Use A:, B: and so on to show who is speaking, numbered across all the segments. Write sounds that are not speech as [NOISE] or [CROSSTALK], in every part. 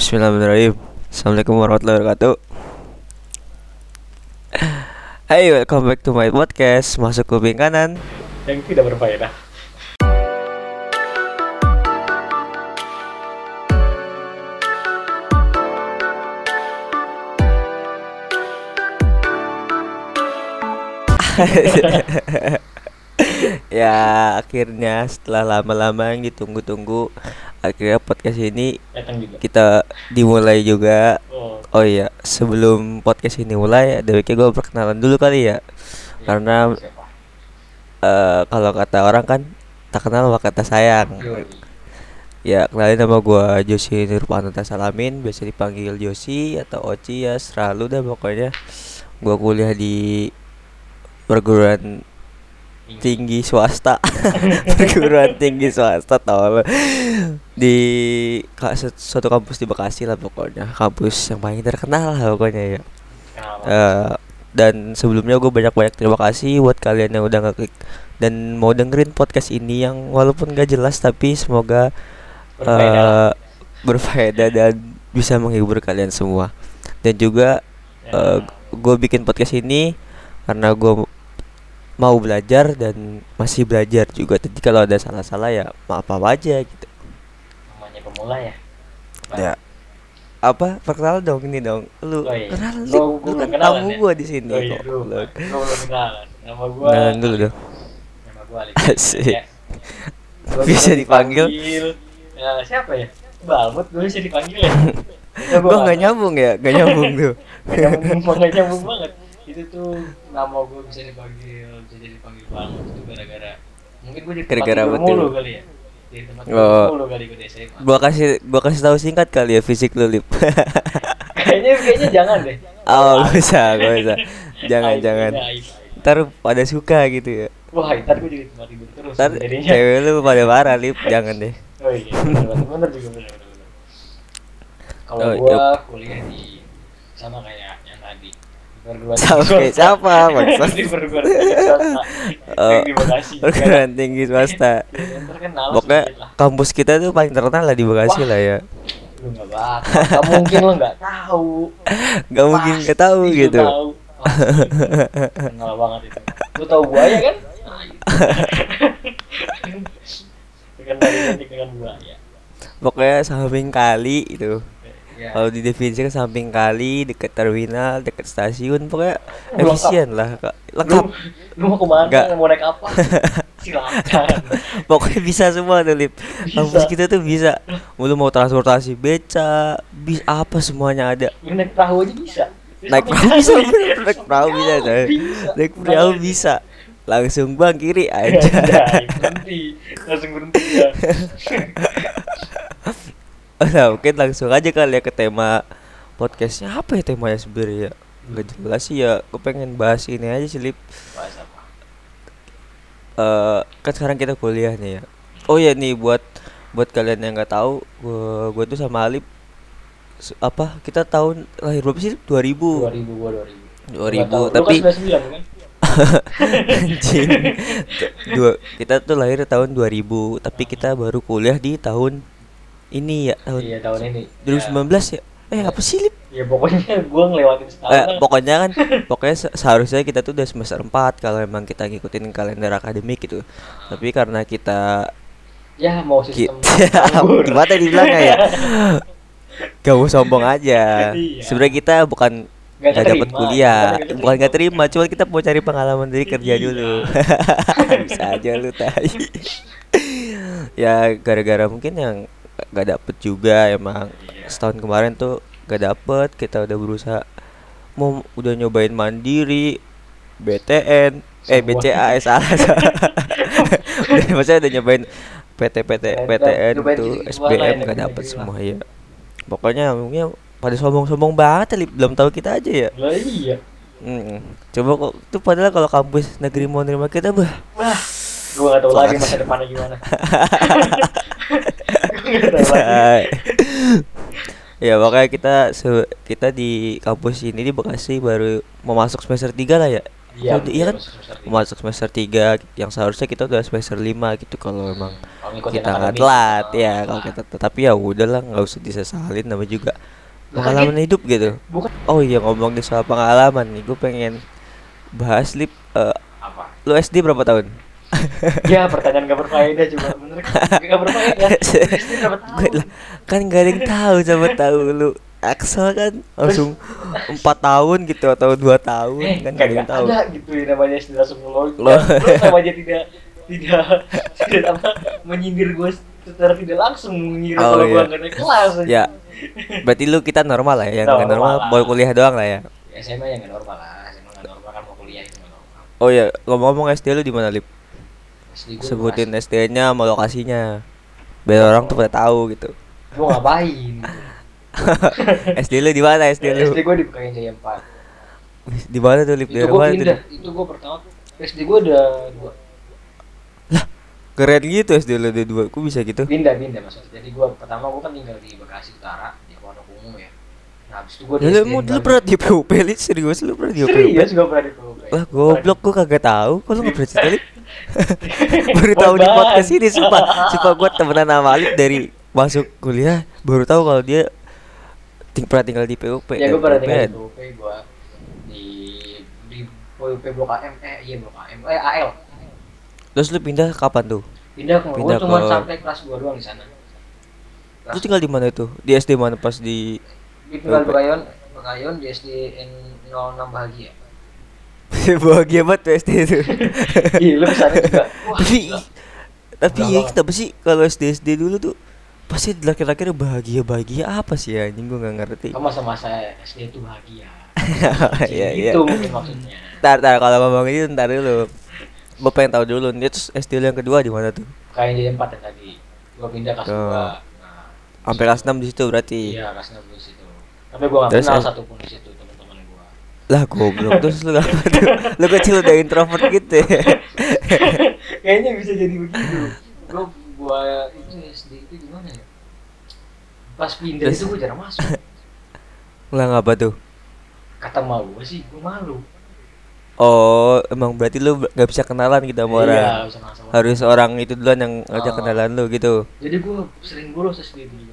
A: Bismillahirrahmanirrahim. Assalamualaikum warahmatullahi wabarakatuh. Hai welcome back to my podcast. Masuk kuping kanan.
B: Yang tidak berfaedah. [LAUGHS]
A: Ya akhirnya setelah lama-lama yang ditunggu-tunggu Akhirnya podcast ini kita dimulai juga
B: Oh,
A: Oh iya sebelum podcast ini mulai Ada gue perkenalan dulu kali ya
B: iya.
A: Karena
B: Siapa?
A: eh kalau kata orang kan Tak kenal maka kata sayang. Ya kenalin nama gua Josi Nurpananta Salamin Biasa dipanggil Josi atau Oci ya selalu dah pokoknya Gua kuliah di perguruan tinggi swasta. [LAUGHS] Perguruan tinggi swasta tau. Lo Di suatu kampus di Bekasi lah pokoknya. Kampus yang paling terkenal lah pokoknya ya? Eh, Dan sebelumnya gue banyak-banyak terima kasih buat kalian yang udah ngeklik Dan mau dengerin podcast ini yang walaupun gak jelas tapi semoga
B: Berfaedah
A: eh berfaedah dan bisa menghibur kalian semua. Dan juga
B: Ya.
A: gue bikin podcast ini karena gue mau belajar dan masih belajar juga jadi kalau ada salah-salah ya maaf apa aja gitu
B: namanya pemula ya.
A: ya apa perkenalan dong ini dong lu
B: Oh, iya. Gua-
A: Lip.
B: gua
A: lu kan tamu
B: ya?
A: gue di sini
B: Oh iya,
A: kok. Lu-
B: Gua kenalan. Nama gua
A: kenalan dulu dong
B: Nama gua Ali.
A: Asik.
B: Ya. Gua
A: Bisa dipanggil.
B: Ya, siapa ya? Balmut gue bisa dipanggil ya. [LAUGHS]
A: Gue nggak
B: nggak
A: nyambung ya nggak nyambung tuh
B: Gak [LAUGHS] nyambung, gak nyambung banget Itu tuh nama gue bisa dipanggil Bisa jadi dipanggil banget itu gara-gara Mungkin gue di tempat
A: apa tuh?
B: mulu kali ya. Di tempat
A: Oh.
B: mulu kali gue SMA
A: gua kasih gua kasih tahu singkat kali ya fisik lu lip. [LAUGHS]
B: Kayaknya kayaknya jangan deh.
A: Oh gak usah gak usah. Jangan
B: Aib,
A: jangan.
B: ini aib.
A: ntar pada suka gitu ya.
B: Wah ntar gue jadi tempat tidur terus
A: ntar cewek lu pada marah lip. Jangan deh. [LAUGHS]
B: Oh iya bener, juga bener bener. Kalau
A: Oh,
B: gue
A: yep.
B: kuliah di sama kayak yang tadi swasta.
A: siapa, maksud?
B: di perguruan tinggi swasta
A: Oh,
B: di Bekasi
A: perguruan tinggi swasta. Pokoknya kampus kita tuh paling terkenal lah di Bekasi
B: Wah.
A: lah ya.
B: Lu nggak bakal. Nggak mungkin lu nggak tahu.
A: Gak mungkin
B: Pasti
A: gak tahu gitu.
B: tahu. Pasti. kenal banget itu. Lu tahu buaya kan? [LAUGHS] Terkenal identik dengan buaya.
A: Pokoknya samping kali itu
B: ya.
A: kalau didefinisikan samping kali deket terminal deket stasiun pokoknya efisien lah Kak. lengkap.
B: Lu, lu mau ke mana
A: Nggak.
B: mau naik apa. [LAUGHS] Silakan.
A: Pokoknya bisa semua tuh lip. Kampus kita tuh bisa. Lu mau transportasi beca bis apa semuanya ada.
B: Naik perahu aja bisa.
A: Naik perahu bisa. naik perahu bisa. naik perahu bisa. langsung bang kiri [LAUGHS] aja.
B: berhenti. Langsung berhenti ya [LAUGHS] [LAUGHS]
A: nah mungkin langsung aja kali ya ke tema podcastnya. Apa ya temanya sebenarnya ya? Nggak jelas sih ya. Gue pengen bahas ini aja sih lip.
B: Bahas apa?
A: Eh, kan sekarang kita kuliah nih ya. Oh ya nih buat buat kalian yang nggak tahu gua gua tuh sama Alip apa kita tahun lahir berapa sih 2000
B: 2000 gua 2000
A: 2000,
B: Nggak tahu.
A: Tapi-
B: kan 99 kan?
A: Anjing. [LAUGHS] Dua kita tuh lahir tahun 2000 tapi kita baru kuliah di tahun ini ya tahun
B: iya tahun ini.
A: 2019 ya? Eh apa sih Lip?
B: ya pokoknya [LAUGHS] gua ngelewatin setahun
A: Eh, pokoknya kan [LAUGHS] pokoknya se- seharusnya kita tuh udah semester 4 kalau emang kita ngikutin kalender akademik gitu. Tapi karena kita
B: ya mau sistem [LAUGHS] nganggur.
A: gimana dibilangnya ya? Gak mau sombong aja.
B: Iya.
A: sebenarnya kita bukan
B: Nggak
A: nggak dapat kuliah.
B: Bukan
A: bukan nggak terima cuma kita mau cari pengalaman dari kerja
B: Iya.
A: dulu. Bisa aja lu tai. Ya gara-gara mungkin yang gak dapet juga emang
B: Iya.
A: setahun kemarin tuh gak dapet kita udah berusaha mau udah nyobain mandiri BTN eh
B: Semua.
A: BCA eh, salah salah. [LAUGHS] udah maksudnya udah nyobain PT PT PTN tuh SBM gak
B: gitu-gitu
A: dapet semua ya pokoknya mungkin pada sombong-sombong banget Lip. belum tahu kita aja ya
B: lah iya
A: Mm-mm. coba kok tuh padahal kalau kampus negeri mau nerima kita bah
B: wah gua nggak tahu lagi masa depannya gimana [LAUGHS]
A: ya [LAUGHS] makanya kita se- kita di kampus ini di Bekasi baru mau masuk semester 3 lah ya.
B: Iya,
A: Kalau di- iya kan?
B: masuk semester tiga.
A: masuk semester 3 yang seharusnya kita udah semester 5 gitu kalau emang
B: Kalau ngikutin
A: kita nggak telat
B: oh,
A: ya kalau
B: telat.
A: kita tapi ya udahlah nggak usah disesalin nama juga pengalaman
B: kan
A: hidup gitu.
B: Bukan.
A: Oh iya ngomongin soal pengalaman nih gue pengen bahas lip eh,
B: apa?
A: lu SD berapa tahun
B: ya pertanyaan gak berfaedah cuma bener kan? Gak berfaedah. [LAUGHS]
A: Gue lah, kan gak ada yang tahu sama tahu lu. Axel kan langsung empat tahun gitu atau dua tahun
B: eh
A: kan gak ada yang tahu.
B: ada gitu ya namanya ngeloncat [LAUGHS]
A: Loh.
B: lu sama aja tidak tidak tidak apa menyindir gue secara tidak langsung mengira
A: Oh,
B: kalau gue
A: iya.
B: gak naik kelas
A: ya. berarti lu kita normal lah ya yang
B: Normal
A: normal boy kuliah doang lah ya?
B: SMA yang gak normal lah. SMA gak normal kan mau kuliah itu gak normal.
A: Oh ya ngomong-ngomong SD lu di mana lip
B: SD gue
A: sebutin SD-nya sama lokasinya. Biar orang tuh pada tahu gitu.
B: Gue ngapain gitu. [LAUGHS]
A: SD lu di mana? SD lu?
B: SD gue di Pekayan Jaya 4
A: di mana tuh? Lip
B: itu gue
A: tuh
B: pindah.
A: Lip?
B: itu gue pertama SD gue ada dua.
A: Keren gitu SD lu ada dua. Kok bisa gitu?
B: Pindah pindah maksudnya. Jadi gue pertama gue kan tinggal di Bekasi Utara di Pondok Ungu ya. Nah habis itu gue di
A: Ya, lu,
B: SD
A: lu, pernah di PUP Lip? serius lu pernah di PUP
B: serius gue pernah di PUP
A: lah goblok gua kagak tahu. Kok lu nggak pernah cerita? [LAUGHS] baru tahu di podcast ini sumpah. [LAUGHS] Sumpah gua temenan sama Alif dari masuk kuliah. Baru tahu kalau dia ting pernah tinggal di PUP
B: ya gue pernah tinggal
A: PUP-an.
B: di PUP gue di di PUP Blok AM eh iya Blok AM eh AL
A: terus lu pindah kapan tuh?
B: Pindah ke gue
A: Pindah
B: cuma
A: ke-
B: sampai kelas 2 doang di sana.
A: Lu tinggal di mana itu di SD mana pas di
B: di tinggal. Bekayon Bekayon di SD N06 bahagia [LAUGHS]
A: bahagia banget tuh SD itu [LAUGHS]
B: iya lu ke sana juga [LAUGHS] wah
A: tapi
B: gila.
A: tapi ya kenapa sih kalau SD SD dulu tuh pasti laki-laki bahagia bahagia apa sih ya anjing gua nggak ngerti
B: kan masa-masa SD itu bahagia
A: Iya, iya.
B: itu mungkin maksudnya
A: Ntar, ntar kalau ngomong itu ntar dulu. Gue pengen tahu dulu. Nih terus SD lu yang kedua di mana tuh?
B: kayak di empat yang tadi gua pindah kelas
A: Oh.
B: dua nah
A: Sampai kelas 6 di situ berarti.
B: iya kelas enam di situ tapi gua nggak kenal
A: eh?
B: satupun di situ
A: Lah goblok terus lu apa tuh? Lu kecil udah introvert gitu ya. [LAUGHS]
B: kayaknya bisa jadi begitu gua gua itu SD itu gimana ya pas pindah
A: Terus?
B: itu gua jarang masuk
A: Lah ngapa tuh?
B: kata mau gua sih gua malu
A: Oh, emang berarti lu gak bisa kenalan gitu sama orang.
B: iya bisa masuk
A: Harus orang itu duluan yang ngajak
B: Oh.
A: kenalan lu gitu.
B: jadi gua sering bolos SD dulu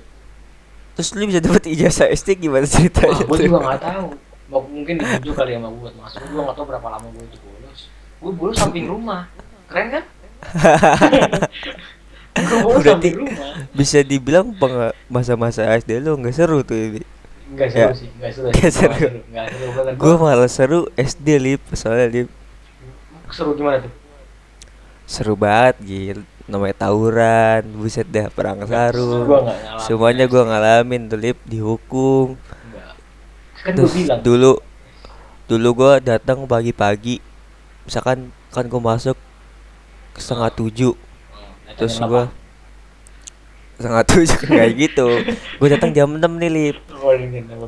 A: Terus lu bisa dapet ijazah SD gimana
B: Wah,
A: ceritanya
B: gua
A: tuh?
B: juga nggak tahu mungkin ditunjuk kali sama gua buat masuk gua nggak tahu berapa lama gua itu bolos gua bolos samping rumah keren kan [LAUGHS]
A: Berarti- Bisa dibilang masa-masa SD lu nggak seru tuh ini.
B: Enggak seru
A: Ya.
B: sih, enggak seru.
A: Nggak seru.
B: nggak seru. Nggak.
A: Gue malah seru SD lip soalnya lip
B: seru gimana tuh?
A: seru banget gil namanya tawuran buset dah perang sarung
B: nggak
A: semuanya gua ngalamin tuh lip dihukum.
B: Kan
A: terus
B: bilang.
A: dulu dulu gua datang pagi-pagi misalkan kan gua masuk setengah tujuh
B: Hmm,
A: terus gua setengah tujuh [LAUGHS] kayak gitu gua datang jam 6 nih lip.
B: Oh,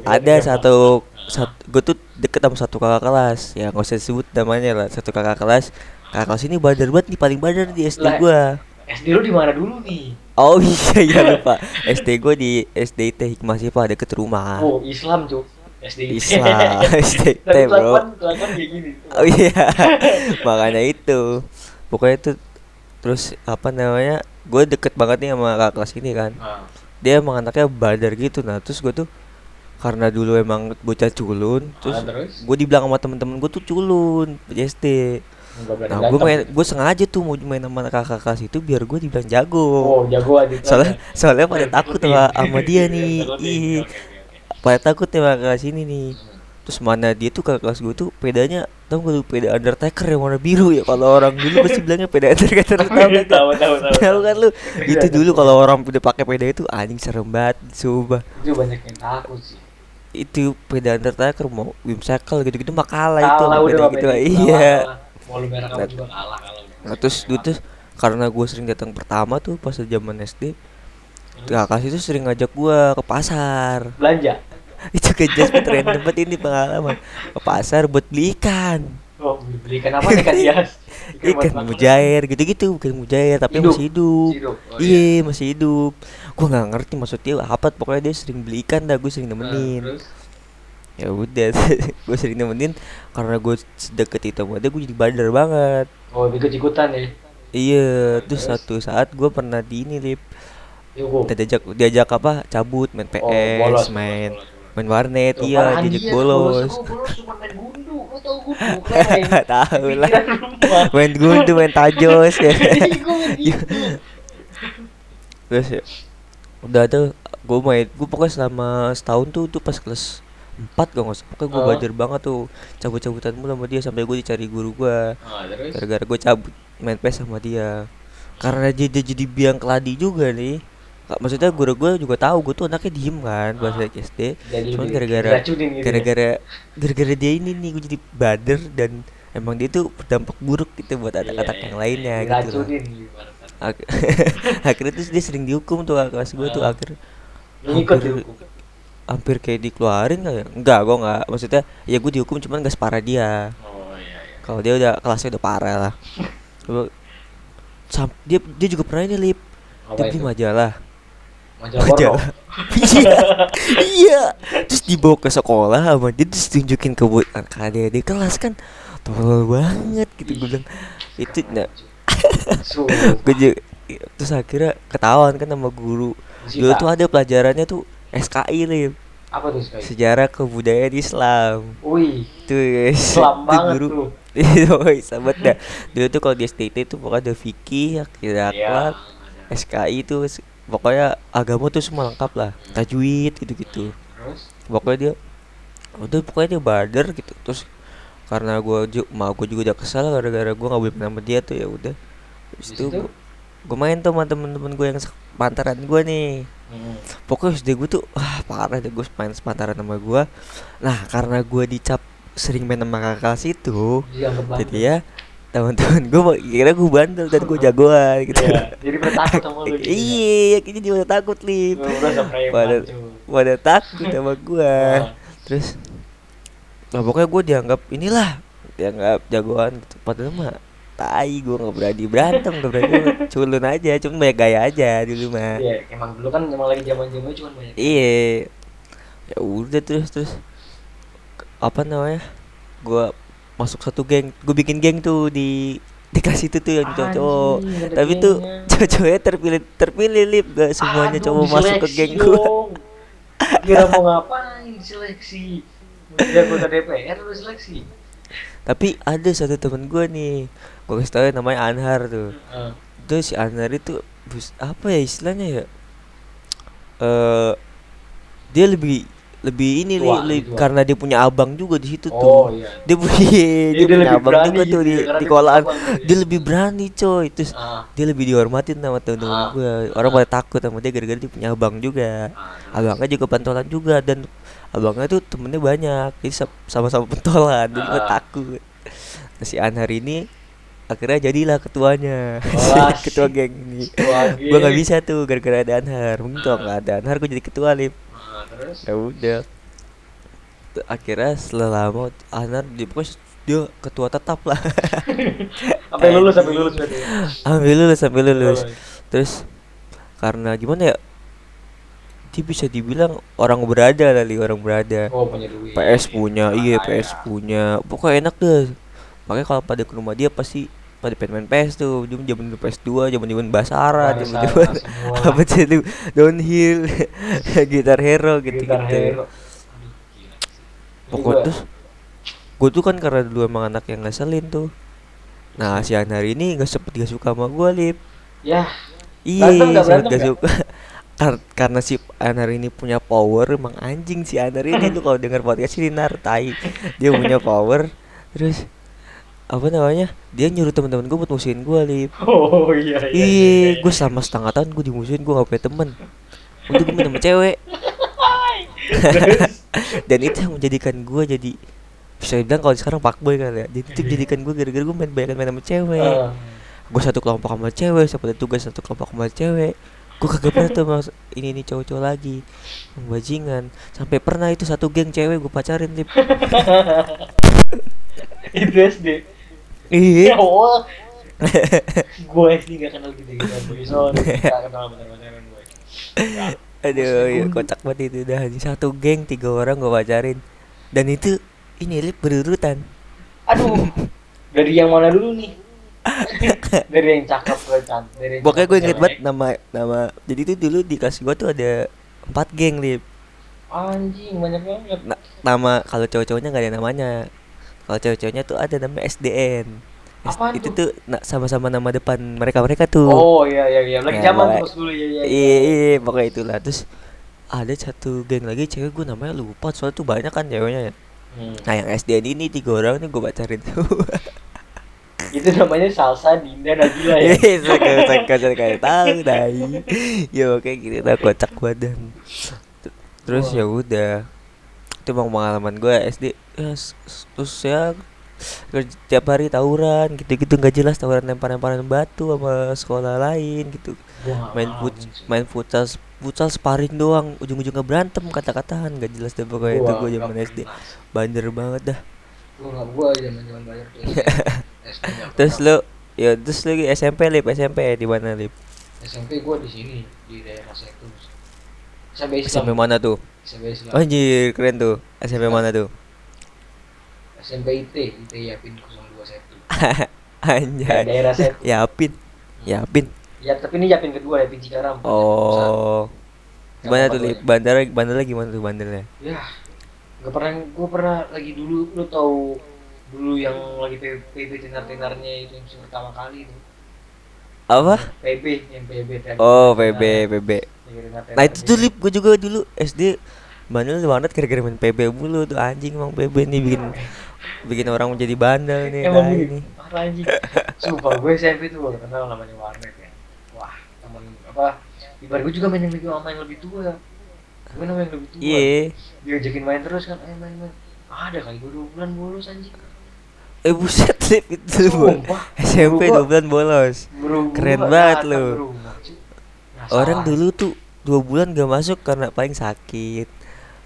A: ada satu satu gue tuh deket sama satu kakak kelas ya nggak usah disebut namanya lah satu kakak kelas kakak kelas ini badar banget nih paling badar di SD gua
B: SD lu di mana dulu nih?
A: Oh iya iya [LAUGHS] lupa. SD gue di SD Teh Hikmah Sifah deket rumah.
B: Oh, Islam, Cuk. SD.
A: Islam [LAUGHS] SD
B: Tapi
A: bro.
B: kelakuan kelakuan kayak gini.
A: Oh iya. [LAUGHS] Makanya itu. Pokoknya itu terus apa namanya? Gue deket banget nih sama kakak kelas ini kan.
B: Nah,
A: Dia emang anaknya badar gitu. Nah terus gue tuh karena dulu emang bocah culun, terus
B: ah, terus
A: gue dibilang sama temen-temen gue tuh culun SD. Nah gue main, gue sengaja tuh mau main sama kakak kelas itu biar gue dibilang jago.
B: Oh, jago aja.
A: soalnya soalnya pada takut sama, sama dia [LAUGHS] nih
B: Takutin.
A: Pada takut sama kelas ini nih terus mana dia tuh kakak kelas gue tuh pedanya tau gak lu peda undertaker yang warna biru ya kalau orang dulu [LAUGHS] pasti bilangnya peda undertaker lu tau gak
B: Tahu, tahu, tahu.
A: tahu kan lu
B: Iya,
A: itu dulu kalau orang udah pakai peda itu anjing serem banget sumpah
B: Itu banyak yang takut sih.
A: itu peda undertaker mau Wim Cycle gitu-gitu mah kalah itu
B: udah
A: gitu iya
B: Kalah, kalah. Mau lu merah kamu juga kalah kalau.
A: nah, terus dulu tuh karena gue sering datang pertama tuh pas zaman SD kakak itu sering ngajak gua ke pasar
B: belanja. [LAUGHS]
A: itu ke random banget ini pengalaman ke pasar buat beli [LAUGHS] ikan
B: Oh, beli ikan apa kan hias? buat
A: ikan
B: makan.
A: mujair gitu-gitu bukan mujair tapi
B: Hidup.
A: masih hidup,
B: Hidup. Oh,
A: iya masih hidup gua nggak ngerti maksud dia apa pokoknya dia sering beli ikan dah gue sering
B: Nah,
A: nemenin
B: terus
A: ya udah [LAUGHS] gue sering nemenin karena gue deket itu sama dia gue jadi badar banget
B: oh ikut ikutan ya
A: iya terus
B: Terus?
A: satu saat gue pernah di ini lip
B: Yugo.
A: diajak diajak apa cabut main PS
B: Oh, bolos,
A: main
B: bolos, bolos.
A: Main warnet iya [LAUGHS] [LAUGHS]
B: dia,
A: bolos
B: kan?
A: tahu lah [LAUGHS] main gundu main tajos ya
B: gitu.
A: terus ya udah tuh gue main gue pokoknya selama setahun tuh tuh pas kelas empat gak salah pokoknya gue
B: Oh.
A: belajar banget tuh cabut-cabutan mulu sama dia sampai gue dicari guru gue
B: Ah, terus?
A: gara-gara gue cabut main PS sama dia karena dia, dia jadi biang keladi juga nih maksudnya guru gue juga tahu gue tuh anaknya diem kan
B: Ah.
A: lagi SD
B: Jadi
A: cuman
B: di-
A: gara-gara
B: gitu ya?
A: gara-gara gara-gara dia ini nih gue jadi bader dan emang dia tuh berdampak buruk gitu buat
B: Iya,
A: anak-anak
B: iya,
A: yang
B: iya.
A: lainnya gitu
B: kan?
A: Ak- [LAUGHS] akhirnya terus dia sering dihukum tuh kelas gue tuh
B: Ah.
A: akhir
B: ikut
A: hampir-
B: dihukum.
A: hampir kayak dikeluarin kali ya enggak gue enggak maksudnya ya gue dihukum cuman gak separah dia
B: Oh iya iya.
A: kalau dia udah kelasnya udah parah lah [LAUGHS] dia dia juga pernah ini lip dia beli majalah
B: Majalah [LAUGHS]
A: iya. [LAUGHS] Iya. Terus dibawa ke sekolah sama dia terus tunjukin ke buat adik di kelas kan. Tolol banget gitu gue bilang. Itu
B: Su. [LAUGHS]
A: gue juga terus akhirnya ketahuan kan sama guru. Dulu tuh ada pelajarannya tuh SKI nih
B: Apa tuh sekali?
A: sejarah kebudayaan Islam.
B: Wih,
A: tuh guys.
B: Islam banget
A: guru.
B: tuh.
A: itu sahabat dah. Dulu tuh kalau di STT tuh pokoknya ada fikih akhirat
B: Iya.
A: akhlak SKI itu s- pokoknya agama tuh semua lengkap lah. Tajwid gitu-gitu.
B: Terus?
A: pokoknya dia udah pokoknya dia bader gitu. Terus karena gua ju- mau gue juga udah kesal gara-gara gua nggak boleh main sama dia tuh ya udah. Habis itu gua main tuh sama temen-temen gue yang se- pantaran gua nih.
B: Hmm.
A: pokoknya SD gue tuh wah parah deh gue main sepantaran sama gua. Nah karena gua dicap sering main sama kakak kelas itu
B: bandel.
A: jadi ya teman-teman gue kira gue bandel dan gue jagoan gitu
B: Iya, [LAUGHS] jadi pada takut sama lu gitu ya?
A: iya kayaknya dia udah takut lip pada pada takut sama gue [LAUGHS] terus nah pokoknya gue dianggap inilah dianggap jagoan gitu. Padahal mah tai gue nggak berani berantem nggak berani [LAUGHS] culun aja cuma banyak gaya aja dulu mah
B: Iya, emang dulu kan emang lagi zaman-zamannya cuma banyak.
A: iya. Ya udah terus terus apa namanya gue masuk satu geng gue bikin geng tuh di di kelas itu tuh yang cowok tapi tuh cowok-cowoknya terpilih terpilih lip gak semuanya
B: Aduh,
A: cowok masuk ke geng gue.
B: Kira mau ngapain seleksi? Jadi anggota DPR lu seleksi.
A: tapi ada satu temen gue nih gue kasih tau ya namanya Anhar tuh
B: Ah.
A: itu si Anhar itu bus apa ya istilahnya ya eh dia lebih lebih ini
B: Tua,
A: li- li- karena dia punya abang juga di situ
B: Oh
A: tuh
B: iya.
A: dia punya dia,
B: dia
A: punya
B: lebih
A: abang juga
B: gitu
A: tuh di
B: karena
A: di
B: dia punya abang gitu.
A: Dia lebih berani coy. Terus
B: Ah.
A: dia lebih dihormatin sama temen-temen
B: Ah.
A: gue orang pada takut sama dia gara-gara dia punya abang juga.
B: Ah,
A: abangnya juga pentolan juga dan abangnya tuh temennya banyak. Jadi sa- sama-sama pentolan jadi gue
B: Ah.
A: takut. Nah, si Anhar ini akhirnya jadilah ketuanya.
B: Wah, [LAUGHS]
A: ketua geng ini. gue nggak bisa tuh gara-gara ada Anhar. Mungkin kalau nggak ada Anhar gue jadi ketua lip
B: Ah, terus?
A: ya udah akhirnya setelah lama dia pokoknya dia ketua tetap lah [LAUGHS]
B: Sampai lulus, sampai lulus berarti.
A: ambil lulus sampai lulus terus karena gimana ya dia bisa dibilang orang berada kali orang berada
B: Oh, punya duit.
A: PS punya iya
B: Kaya.
A: PS punya pokoknya enak deh makanya kalau pada ke rumah dia pasti pada main PS tuh dia zaman dulu PS2 zaman zaman Basara zaman zaman [LAUGHS] apa sih itu downhill [LAUGHS] gitar hero gitu
B: Gitar
A: gitu.
B: Ini
A: pokok
B: gua-
A: terus gue tuh kan karena dulu emang anak yang ngeselin tuh. Nah si Anar ini nggak sempet gak suka sama gue lip.
B: Ya,
A: iya sempet gak suka. [LAUGHS] Kar- karena si Anar ini punya power emang anjing si Anar ini tuh kalau denger podcast ini nar tai. Dia punya power terus apa namanya? Dia nyuruh teman-teman gue buat musuhin gue lip.
B: Oh iya iya.
A: Ih, gue selama setengah tahun gue dimusuhin gue gak punya temen. Untuk gue sama cewek. [LAUGHS] Dan itu yang menjadikan gue jadi Bisa dibilang kalau sekarang fuckboy kan ya. Jadi itu menjadikan gue gara-gara gue main banyak main sama cewek.
B: Ah.
A: Gue satu kelompok sama cewek Siapa ada tugas satu kelompok sama cewek. Gue kagak pernah tuh mas ini ini cowok-cowok lagi Yang Bajingan. Sampai pernah itu satu geng cewek gue pacarin lip. [LAUGHS]
B: Itu SD.
A: Iya.
B: Ya Allah. [LAUGHS] gue SD gak kenal gitu gitu. Boy so gak kenal bener-beneran gue. [LAUGHS]
A: Aduh, ya, kocak banget itu udah Satu geng tiga orang gue pacarin. Dan itu ini lip berurutan.
B: Aduh dari yang mana dulu nih? [LAUGHS] Dari yang cakep ke cantik dari yang
A: pokoknya gue inget banget nama nama jadi itu dulu di kelas gue tuh ada empat geng lip.
B: Anjing banyak banget.
A: Na- nama kalau cowok-cowoknya nggak ada namanya kalau cewek-ceweknya tuh ada namanya SDN
B: Apaan
A: itu
B: tuh?
A: sama-sama nama depan mereka mereka tuh.
B: Oh iya iya iya. Lagi
A: Ya,
B: zaman terus dulu. Iya iya
A: iya. Iya pokoknya itulah. Terus ada satu geng lagi cewek gue namanya lupa. Soalnya tuh banyak kan ceweknya ya.
B: Hmm.
A: nah yang SDN ini tiga orang nih gue bacarin tuh. [LAUGHS]
B: Itu namanya salsa Dinda Nabila ya?
A: Iya, saya saya saya kayak tahu dai. Ya oke gitu. Dah kocak badan. Terus ya udah. Itu emang pengalaman gue SD. Ya, terus ya kerja tiap hari tawuran gitu-gitu nggak jelas tawuran lempar-lemparan batu sama sekolah lain gitu. Main
B: sih.
A: main futsal futsal sparring doang ujung-ujungnya berantem kata-kataan nggak jelas deh pokoknya itu
B: Gua
A: gue zaman SD. bander banget dah.
B: Gua gua zaman zaman [LAUGHS]
A: terus lu ya terus lagi SMP lip SMP di mana lip?
B: SMP gua di sini di daerah Setus SMP Islam.
A: SMP mana tuh?
B: SMP Islam.
A: Anjir keren tuh. SMP mana tuh
B: SMP IT IT Yapin 021
A: Anjay.
B: Ya, daerah Setus
A: Yapin Yapin
B: ya tapi ini Yapin kedua Yapin Cikarang.
A: Oh. Gimana tuh Lip? Bandara, bandara gimana tuh bandarnya?
B: ya nggak pernah gua pernah lagi dulu lu tahu dulu yang lagi PB tenar-tenarnya itu yang pertama kali itu.
A: Apa?
B: PB yang PB tenar-
A: Oh
B: tenar-
A: PB, PB Nah itu tuh. Lip, gue juga dulu SD Bandel banget gara-gara main PB mulu tuh anjing emang PB nih bikin bikin orang menjadi bandel nih
B: emang gitu?
A: nih.
B: parah [LAUGHS] anjing sumpah gue SMP tuh baru kenal namanya warnet ya. Wah temen apa ibarat gue juga main yang lebih sama yang lebih tua. Gue nama yang lebih tua.
A: Iya.
B: Diajakin main terus kan ayo main main. Ada kali gue dua bulan bolos anjing.
A: Eh buset Lip itu
B: Sumpah,
A: SMP 2 bulan bolos.
B: Bro,
A: Keren
B: gua
A: banget lu. Orang dulu tuh dua bulan gak masuk karena paling sakit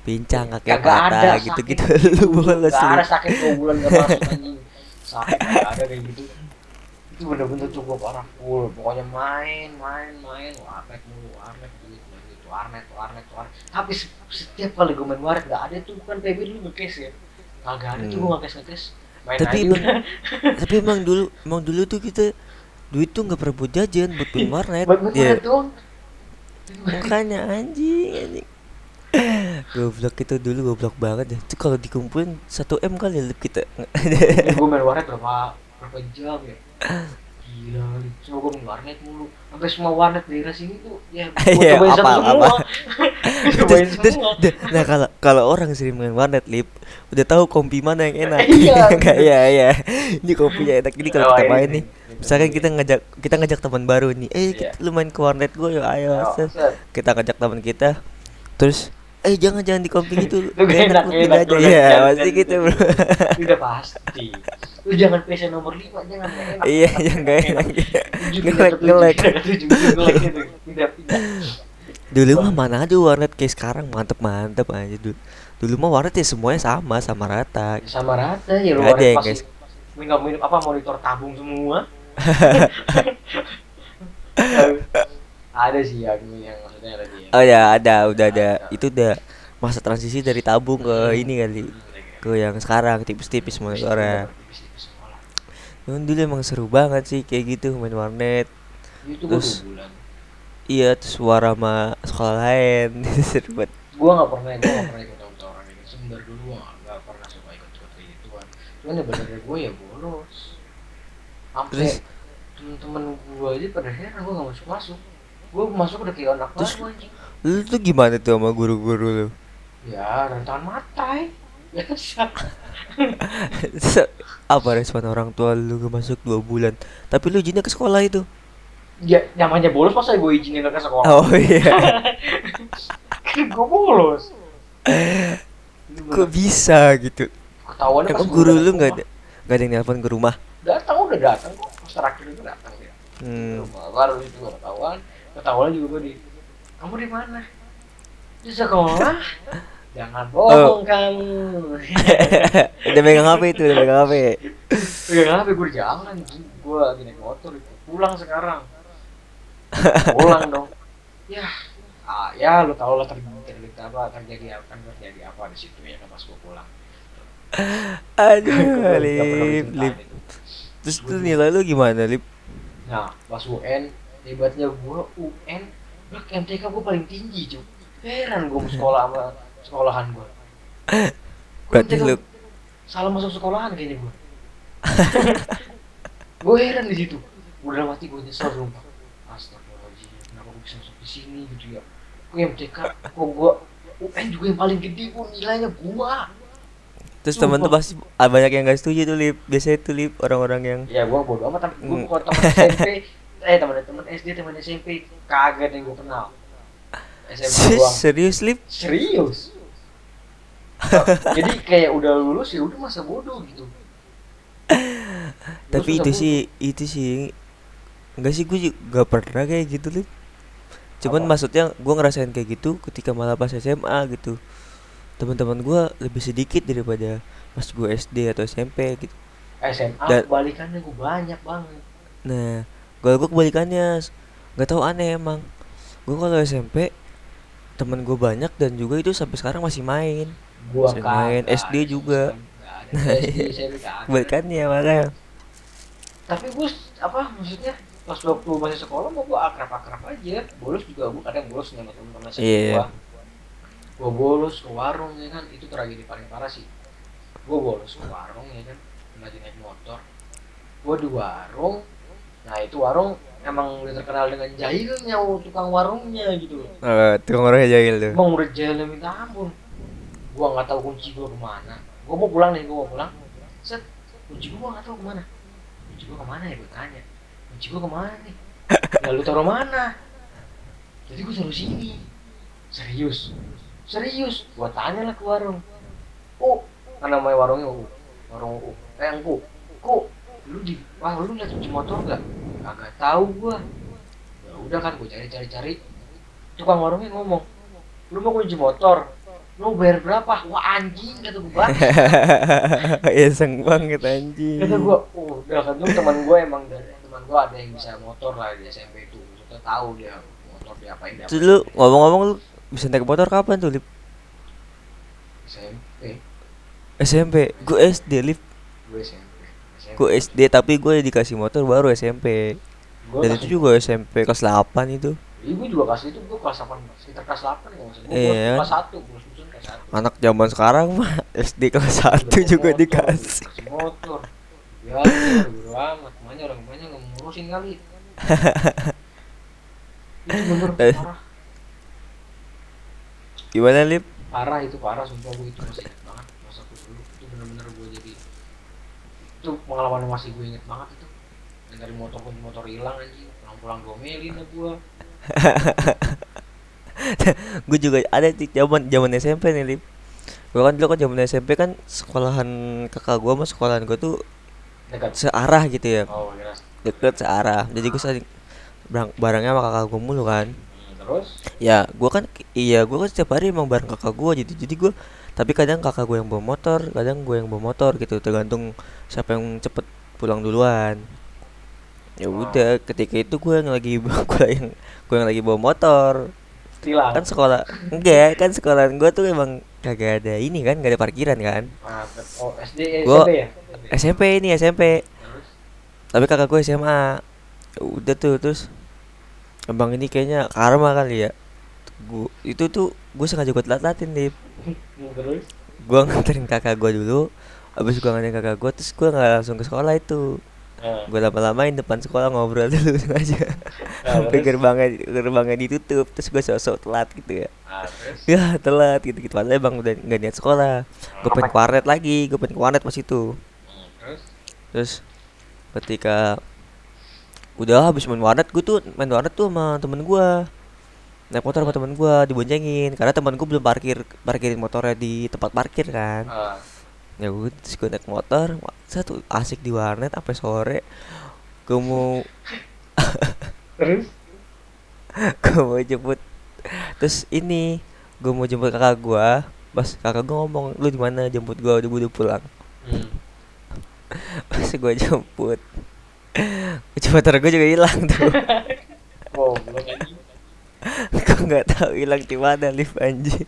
A: Pincang kaki
B: sakit
A: gitu-gitu
B: gitu. [LAUGHS]
A: Lu bolos
B: Nggak ada sakit dua bulan gak masuk anjing. Sakit gak ada kayak gitu. Itu bener-bener cukup parah full. Pokoknya main main main warnet mulu warnet gitu gitu. Warnet warnet warnet. Tapi se- setiap kali gue main warnet gak ada tuh kan PB dulu ngekes ya. Kagak ada tuh
A: Hmm.
B: gue ngekes ngekes main
A: Tapi
B: aja
A: emang, [LAUGHS] tapi emang dulu emang dulu tuh kita duit tuh nggak pernah buat jajan buat beli warnet.
B: buat buat
A: Ya,
B: warnet doang.
A: Makanya anjing anjing. Goblok itu dulu goblok banget ya. Itu kalau dikumpulin 1 M kali ya, Lip, kita.
B: gue main warnet berapa berapa jam ya gila cuma gue main warnet mulu sampai semua warnet daerah sini tuh ya gue
A: Iya,
B: cobain satu
A: apal,
B: semua. [LAUGHS] Gua cobain
A: Terus- terus-
B: semua
A: dah, nah kalau kalau orang sering main warnet lip udah tahu kopi mana yang enak
B: Iya, [LAUGHS]
A: Nggak,
B: bener.
A: iya iya ini kopinya enak ini kalau
B: Oh,
A: kita
B: ini
A: main
B: nih.
A: misalkan kita ngajak kita ngajak teman baru nih eh
B: Iya.
A: kita, lu main ke warnet gue yuk ayo kita ngajak teman kita terus eh jangan jangan di kopi gitu [LAUGHS]
B: Lu gak enak, enak,
A: pindah aja ya
B: jangan-
A: pasti
B: jangan
A: gitu bro. [LAUGHS]
B: Udah pasti. Lu jangan PC nomor 5 jangan enak.
A: Iya [LAUGHS] yang gak enak. Ngelek ngelek dulu mah mana ada warnet kayak sekarang mantep mantep aja dulu. Dulu mah warnet ya semuanya sama sama rata.
B: Sama rata ya lu warnet
A: yang
B: pasti minum minum apa monitor tabung semua. Ada sih ya dulu yang maksudnya
A: Oh ya ada, udah ada. Itu udah masa transisi dari tabung ke
B: Hmm.
A: ini kali ke yang sekarang tipis-tipis monitornya.
B: Tipis-tipis sekolah.
A: Cuman dulu emang seru banget sih kayak gitu main warnet.
B: itu
A: Terus- Iya, terus suara sama sekolah lain [LAUGHS] seru banget.
B: gua nggak pernah gua nggak pernah ikut tawuran ini sebenarnya dulu gua nggak- pernah suka ikut ikut kayak gituan cuman ya benernya gua ya bolos sampai
A: Terus?
B: temen-temen gua aja pada heran gua nggak masuk masuk gua masuk udah kayak anak
A: Terus?
B: anjing
A: Lu tuh gimana tuh sama guru-guru lu?
B: ya rentan matai biasa [LAUGHS]
A: Se- Apa respon orang tua lu gak masuk dua bulan? Tapi lu izinnya ke sekolah itu.
B: ya namanya bolos masa gue izinin ke sekolah
A: Oh iya. [LAUGHS]
B: gue bolos
A: Kok bisa gitu?
B: ketahuan
A: Emang guru lu nggak ada nggak ada yang nelpon ke rumah?
B: datang udah datang kok pas terakhir itu datang dia
A: Hmm.
B: Baru itu ketahuan ketahuan juga gue di kamu di mana? Di sekolah. [LAUGHS] Jangan
A: Oh.
B: bohong kamu. [LAUGHS]
A: Udah megang HP itu, udah megang HP.
B: ya [LAUGHS] kenapa gue di jalan gue lagi naik motor itu. Pulang sekarang. Pulang dong. Ya ah, ya lu tau lah terjadi apa terjadi apa kan terjadi apa di situ ya kan pas gue pulang.
A: Aduh lip lip. terus tuh nilai lu gimana lip?
B: Nah, pas UN, hebatnya gua UN, Bak MTK gua paling tinggi, cuy. Heran gua mau sekolah sama sekolahan gua. Gua
A: berarti lu
B: salah masuk sekolahan kayaknya gua. [LAUGHS] gua heran di situ. Udah mati gua nyesel sumpah. Astagfirullahaladzim, kenapa gua bisa masuk di sini gitu ya? Gua MTK, kok gua UN juga yang paling gede gua nilainya gua.
A: terus temen tuh pasti banyak yang gak setuju tuh lip biasanya tuh lip orang-orang yang
B: Ya gua bodo amat tapi gua
A: Hmm.
B: kalau teman SMP, [LAUGHS] eh teman-teman SD, teman SMP kagak yang gua kenal. SMP doang.
A: serius lip
B: Serius. Jadi kayak udah lulus ya udah masa bodoh gitu.
A: tapi itu sih itu sih enggak sih gue juga gak pernah kayak gitu lip cuman
B: Apa?
A: maksudnya gue ngerasain kayak gitu ketika malah pas SMA gitu teman-teman gue lebih sedikit daripada pas gue SD atau SMP gitu.
B: SMA
A: Dan-
B: kebalikannya gue banyak banget.
A: nah kalau gue kebalikannya nggak tahu aneh emang gue kalau SMP temen gue banyak dan juga itu sampai sekarang masih main
B: Gua
A: Sering main, SD juga. Nah, [LAUGHS] kebalikannya makanya
B: Tapi gue apa maksudnya pas waktu masih sekolah mau gue akrab-akrab aja. Bolos juga gue kadang bolos sama teman-teman SMP
A: Iya.
B: gua. Gue bolos ke warung ya kan itu tragedi paling parah sih. Gue bolos ke warung ya kan lagi naik motor. Gue di warung. Nah itu warung emang udah terkenal dengan jahilnya oh, tukang warungnya gitu loh.
A: Eh, tukang orangnya jahil tuh
B: Emang udah jahilnya minta ampun. Gua nggak tahu kunci gua ke mana. Gua mau pulang nih, gua mau pulang. Set, kunci gua nggak tahu ke mana. Kunci gua ke mana ya? Gua tanya. Kunci gua ke mana nih? [LAUGHS] Lalu taruh mana? Jadi gua taruh sini. Serius, serius. Gua tanya lah ke warung. Oh, kan namanya warungnya U. Warung U. Eh, engku. Ku, lu di, wah lu lihat kunci motor nggak? Kagak tahu gua. Ya udah kan gua cari-cari-cari. Tukang warungnya ngomong, lu mau kunci motor? Lu bayar berapa? Wah anjing kata gue bang. [LAUGHS]
A: Iseng banget anjing
B: Kata gue, oh, udah kan dulu teman gue emang dari teman gue ada yang bisa motor lah di SMP itu. Kita tahu dia motor diapain dia.
A: Terus lu ngomong-ngomong lu bisa naik motor kapan tuh lip
B: SMP,
A: SMP gue SD lip
B: gue SMP.
A: Gue SD tapi gue dikasih motor baru SMP
B: Gua
A: dan itu juga SMP kelas 8 itu
B: Iya, gue juga kasih itu gue kelas 8 sekitar kelas 8 ya maksudnya. Gue
A: Iya.
B: kelas 1, gue susun kelas 1.
A: anak zaman sekarang mah SD kelas 1 juga dikasih
B: Kasih motor. Ya, bodo amat. Makanya orang banyak nggak ngurusin kali. itu bener [LAUGHS]
A: Eh.
B: parah.
A: gimana lip
B: parah itu parah sumpah gue itu masih inget banget masa aku dulu itu bener-bener gue jadi itu pengalaman yang masih gue inget banget itu. Dari motor kunci motor hilang anjing. Pulang-pulang domelin lah gue
A: gue juga ada di zaman zaman SMP nih lip. Gue kan dulu kan zaman SMP kan sekolahan kakak gue sama sekolahan gue tuh
B: dekat.
A: searah gitu ya.
B: Oh jelas
A: deket searah. Jadi gue sering barang barangnya sama kakak gue mulu kan.
B: Hmm, terus?
A: Ya gue kan iya gue kan setiap hari emang bareng kakak gue gitu. Jadi gue tapi kadang kakak gue yang bawa motor kadang gue yang bawa motor gitu tergantung siapa yang cepet pulang duluan. Ya udah ketika itu gue yang lagi [LAUGHS] gue yang gue yang lagi bawa motor.
B: Hilang
A: kan sekolah enggak kan sekolah gue tuh emang kagak ada ini kan gak ada parkiran kan.
B: Nah, oh SD eh,
A: Gua-
B: SMP ya?
A: SMP ini SMP
B: terus
A: tapi kakak gue SMA Ya udah tuh terus abang ini kayaknya karma kali ya gua itu tuh gue sengaja gue telat-telatin nih
B: terus?
A: Gue nganterin kakak gue dulu. Abis gue nganterin kakak gue terus gue nggak langsung ke sekolah itu.
B: Nah,
A: gue lama-lamain depan sekolah ngobrol dulu [LAUGHS] sengaja.
B: Nah,
A: sampai gerbangnya gerbangnya ditutup. Terus gue sosok telat gitu ya.
B: Nah, terus?
A: Ya telat gitu gitu padahal bang udah nggak niat sekolah. Gue pengen ke warnet lagi gue pengen ke warnet pas itu.
B: Hmm, terus?
A: Terus ketika udah habis main warnet gue tuh main warnet tuh sama temen gue naik motor sama temen gue diboncengin. Karena temen gue belum parkir parkirin motornya di tempat parkir kan.
B: Ah,
A: ya udah terus gue naik motor satu asik di warnet sampai sore. Gue mau [LAUGHS]
B: terus?
A: Gue mau jemput. Terus ini gue mau jemput kakak gue pas kakak gue ngomong lu di mana? Jemput gue udah gue udah pulang.
B: Hmm. [LAUGHS]
A: pas gue jemput kunci motor gue juga hilang tuh. [LAUGHS]
B: Oh [LAUGHS]
A: gue nggak tahu hilang di mana lift anjing.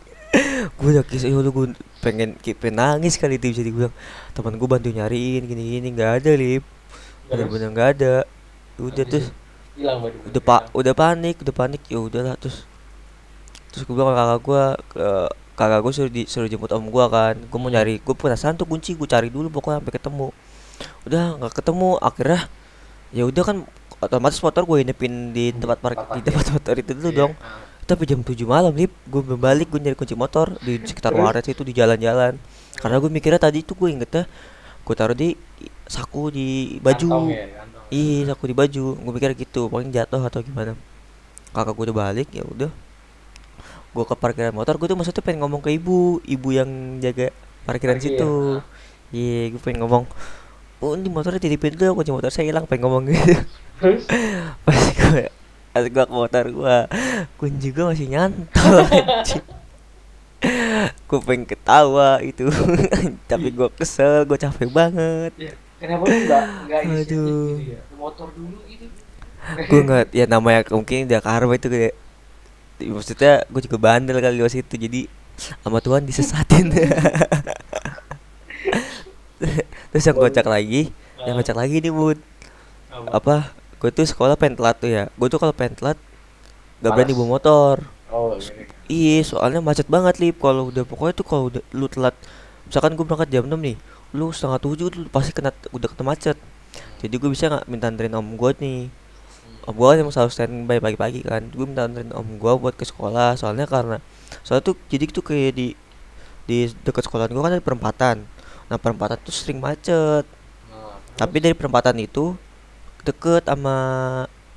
A: Gue udah kisah ya gue pengen pengen nangis kali itu bisa dibilang teman gue bantu nyariin gini gini nggak ada lip bener-bener nggak ada. Udah terus
B: hilang
A: udah pak udah panik udah panik ya udahlah terus terus gue bilang kakak gue ke kakak gue suruh disuruh jemput om gue kan. Gue mau nyari gue penasaran tuh kunci gue cari dulu pokoknya sampai ketemu. Udah nggak ketemu akhirnya ya udah kan otomatis motor gue inepin di tempat park di tempat motor itu dulu
B: Iya.
A: dong tapi jam 7 malam lip gue balik gue nyari kunci motor di [LAUGHS] sekitar waret itu di jalan-jalan karena gue mikirnya tadi itu gue ingetnya gue taruh di saku di baju
B: ya, kantong.
A: Iya, aku di baju. Gue mikir gitu, paling jatuh atau gimana. Kakak gue udah balik, ya udah. Gue ke parkiran motor, gue tuh maksudnya pengen ngomong ke ibu, ibu yang jaga parkiran
B: Parkir,
A: situ. Iya, gue pengen ngomong. Oh, ini motornya titipin dulu, kunci motor saya hilang, pengen ngomong gitu. [LAUGHS] Pas gue pas gue ke motor gue, kunci gue masih nyantol. [LAUGHS] gue pengen ketawa itu, [LAUGHS] tapi gue kesel, gue capek banget.
B: ya, kenapa lu nggak nggak inisiatif
A: Aduh.
B: gitu ya motor dulu gitu
A: gue nggak ya namanya mungkin dia karma itu kayak maksudnya gue juga bandel kali waktu itu jadi sama Tuhan disesatin [LAUGHS] terus yang kocak lagi yang kocak lagi nih bud.
B: Apa?
A: apa? Gue tuh sekolah pengen telat tuh ya. Gue tuh kalau pengen telat gak berani bawa motor.
B: Oh gini
A: iya. soalnya macet banget lip. Kalau udah pokoknya tuh kalau udah lu telat misalkan gue berangkat jam 6 nih lu setengah tujuh tuh pasti kena udah kena macet. Jadi gue bisa nggak minta anterin om gue nih? Om gue kan emang selalu standby pagi-pagi kan. Gue minta anterin om gue buat ke sekolah soalnya karena soalnya tuh jadi tuh kayak di di dekat sekolah gue kan ada perempatan nah perempatan tuh sering macet.
B: Nah,
A: tapi dari perempatan itu deket sama